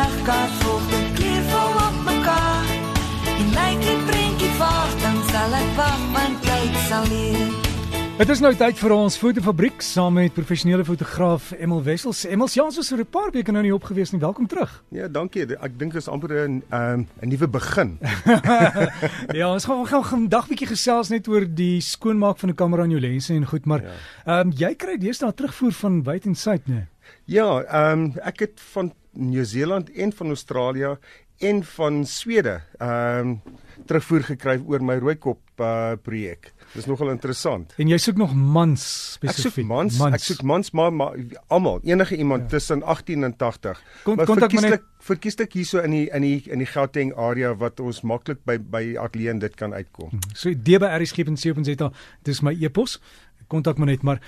legkaart volg en keer val op mekaar. En lyk die prentjie vaag, dan sal ek wag want tyd sal leer. Dit is nou tyd vir ons fotofabriek saam met professionele fotograaf Emil Wessels. Emil, ja, ons was vir 'n paar weke nou nie op gewees nie. Welkom terug. Ja, dankie. Ek dink dis amper 'n ehm, 'n nuwe begin. ja, ons gaan gaan vandag bietjie gesels net oor die skoonmaak van 'n kamera en jou lense en goed, maar ja. ehm ja. um, jy kry deesdae terugvoer van wyd en suid, nee. Ja, ehm um, ek het van Nieu-Seeland en van Australië en van Swede ehm um, terugvoer gekry oor my rooikop uh, projek. Dis nogal interessant. En jy soek nog mans spesifiek. Ek soek mans, mans. ek soek mans maar, maar almal, enige iemand ja. tussen 18 en 80. Kon kontak my verkieslik hierso in die in die in die Gauteng area wat ons maklik by by Atlee dit kan uitkom. Hmm. So dbrsgep.co.za, dis my e-pos. Kontak my net maar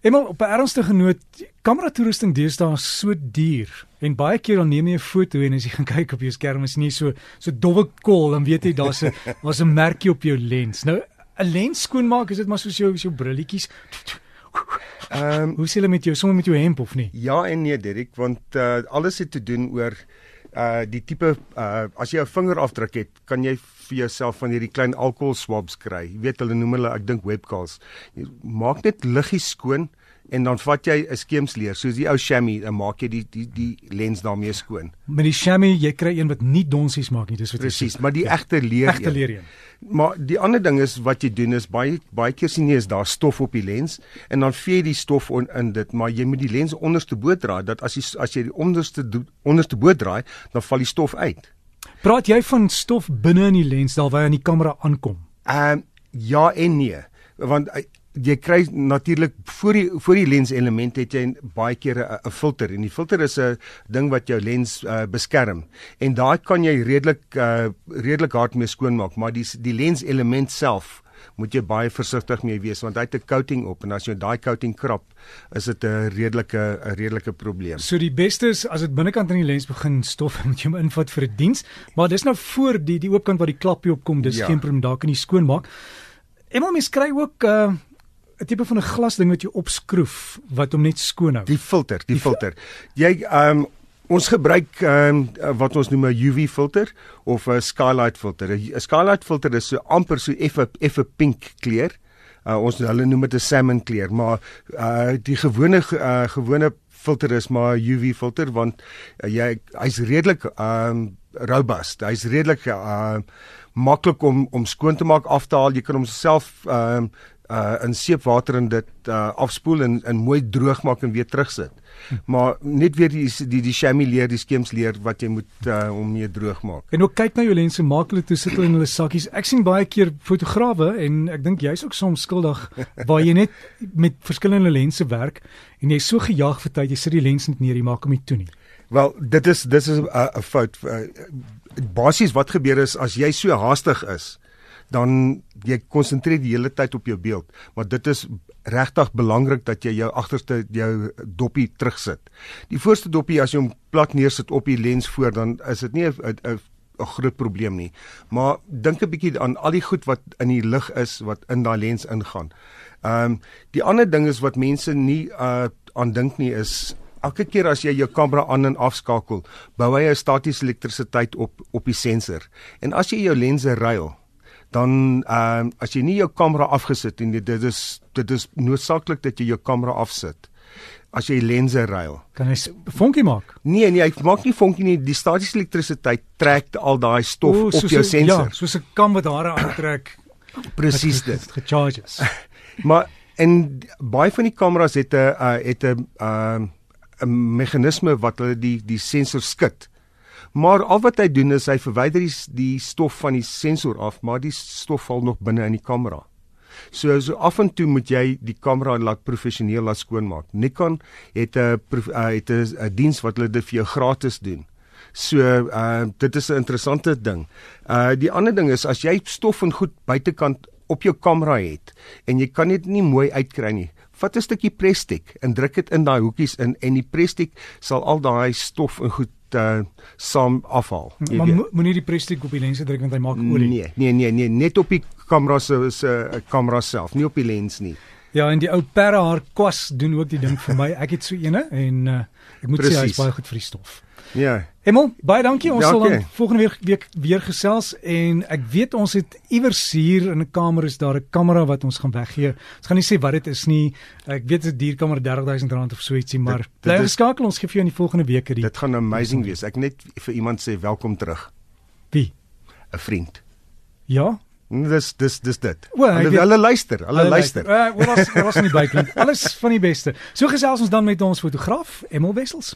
Eenmal op 'n ernstige noot, kamera toerusting deesdae is so duur en baie keer dan neem jy 'n foto en as jy gaan kyk op jou skerm is nie so so dowwe kol dan weet jy daar's 'n daar's 'n merkie op jou lens. Nou 'n lens skoonmaak, is dit maar soos jou so brilletjies. Ehm, um, hoe sê hulle met jou sommer met jou hemp of nie? Ja en nee, Derek, want uh, alles het te doen oor uh die tipe uh as jy 'n vingerafdruk het, kan jy vir jouself van hierdie klein alkohol swabs kry. Jy weet hulle noem hulle ek dink webcams. Maak net liggies skoon en dan vat jy 'n skeemsleer soos die ou chamois en maak jy die die die lens daarmee skoon. Met die chamois jy kry een wat nie donsies maak nie, dis wat presies, maar die ja. egte leer. Egte leer een. Maar die ander ding is wat jy doen is baie baie keer sien jy is daar stof op die lens en dan vee jy die stof on, in dit, maar jy moet die lens onderste bo draai dat as jy as jy die onderste onderste bo draai, dan val die stof uit. Praat jy van stof binne in die lens daar waar hy aan die kamera aankom? Ehm uh, ja en nee, want jy kry natuurlik voor die voor die lens element het jy baie keer 'n filter en die filter is 'n ding wat jou lens uh, beskerm en daai kan jy redelik uh, redelik hard mee skoonmaak maar die die lens element self moet jy baie versigtig mee wees want hy het 'n coating op en as jy daai coating krap is dit 'n redelike 'n redelike probleem. So die beste is as dit binnekant in die lens begin stof moet jy hom invat vir 'n die diens maar dis nou voor die die oopkant waar die klapjie opkom dis ja. geen probleem daar kan jy skoonmaak. Emma mens kry ook uh, 'n tipe van 'n glasding wat jy opskroef wat hom net skoon hou. Die filter, die, die filter. Jy ehm um, ons gebruik ehm um, wat ons noem 'n UV filter of 'n skylight filter. 'n Skylight filter is so amper so effe effe pink kleur. Uh, ons hulle noem dit 'n salmon kleur, maar uh, die gewone uh, gewone filter is maar 'n UV filter want uh, jy hy's redelik ehm um, robust. Hy's redelik ehm uh, maklik om om skoon te maak, af te haal. Jy kan hom self ehm um, uh in seepwater en dit uh afspoel en en mooi droog maak en weer terugsit. Maar net weer die die die chamois leer, die skems leer wat jy moet uh om mee droog maak. En ook kyk na jou lense, maak hulle toe sit hulle in hulle sakkies. Ek sien baie keer fotograwe en ek dink jy's ook soms skuldig waar jy net met verskillende lense werk en jy's so gejaag vir tyd jy sit die lens net neer, jy maak hom nie toe nie. Wel, dit is dis is 'n uh, fout. Uh, Basies wat gebeur is as jy so haastig is, dan jy konsentreer die hele tyd op jou beeld, maar dit is regtig belangrik dat jy jou agterste jou doppie terugsit. Die voorste doppie as jy hom plat neersit op die lens voor dan is dit nie 'n 'n groot probleem nie. Maar dink 'n bietjie aan al die goed wat in die lig is wat in daai lens ingaan. Ehm um, die ander ding is wat mense nie uh aan dink nie is elke keer as jy jou kamera aan en afskakel, bou hy 'n statiese elektrisiteit op op die sensor. En as jy jou lense ruil, dan ehm uh, as jy nie jou kamera afgesit en dit is dit is noodsaaklik dat jy jou kamera afsit as jy lense ruil. Kan hy vonkie maak? Nee nee, hy maak nie vonkie nie. Die statiese elektrisiteit trek al daai stof o, op jou sensor. Ja, soos 'n kam wat hare aantrek. Presies dit. Gecharges. maar en baie van die kameras het 'n uh, het 'n 'n uh, 'n meganisme wat hulle die die sensor skud. Maar al wat hy doen is hy verwyder die, die stof van die sensor af, maar die stof val nog binne in die kamera. So so af en toe moet jy die kamera laat professioneel laat skoonmaak. Nikon het 'n uh, het 'n diens wat hulle dit vir jou gratis doen. So uh dit is 'n interessante ding. Uh die ander ding is as jy stof en goed buitekant op jou kamera het en jy kan dit nie mooi uitkry nie. Vat 'n stukkie prestik en druk dit in daai hoekies in en die prestik sal al daai stof en goed uh saam afhaal. Maar moenie die prestik op die lens druk want hy maak olie. Nee, nee, nee, nee, net op die kamera se se kamera self, nie op die lens nie. Ja, en die ou perre haar kwas doen ook die ding vir my. Ek het so eene en uh, ek moet sê Presies. hy's baie goed vir die stof. Ja. Emel, baie dankie. Ons Ja, sal dan volgende week, week weer gesels en ek weet ons het iewers hier in 'n kamer is daar 'n kamera wat ons gaan weggee. Ons gaan nie sê wat dit is nie. Ek weet dit is 'n duurkamer R30000 of so ietsie, maar Dit- dit bly geskakel. Ons gee vir jou in die volgende week die Dit gaan amazing wees. Ek net vir iemand sê welkom terug, wie. 'n vriend. Ja. Dis dis dis dit. Hy Hulle weet- hulle luister, hulle luister. Uh, Oor ons oor ons in die byklank. Alles van die beste. So gesels ons dan met ons fotograaf Emel Wessels.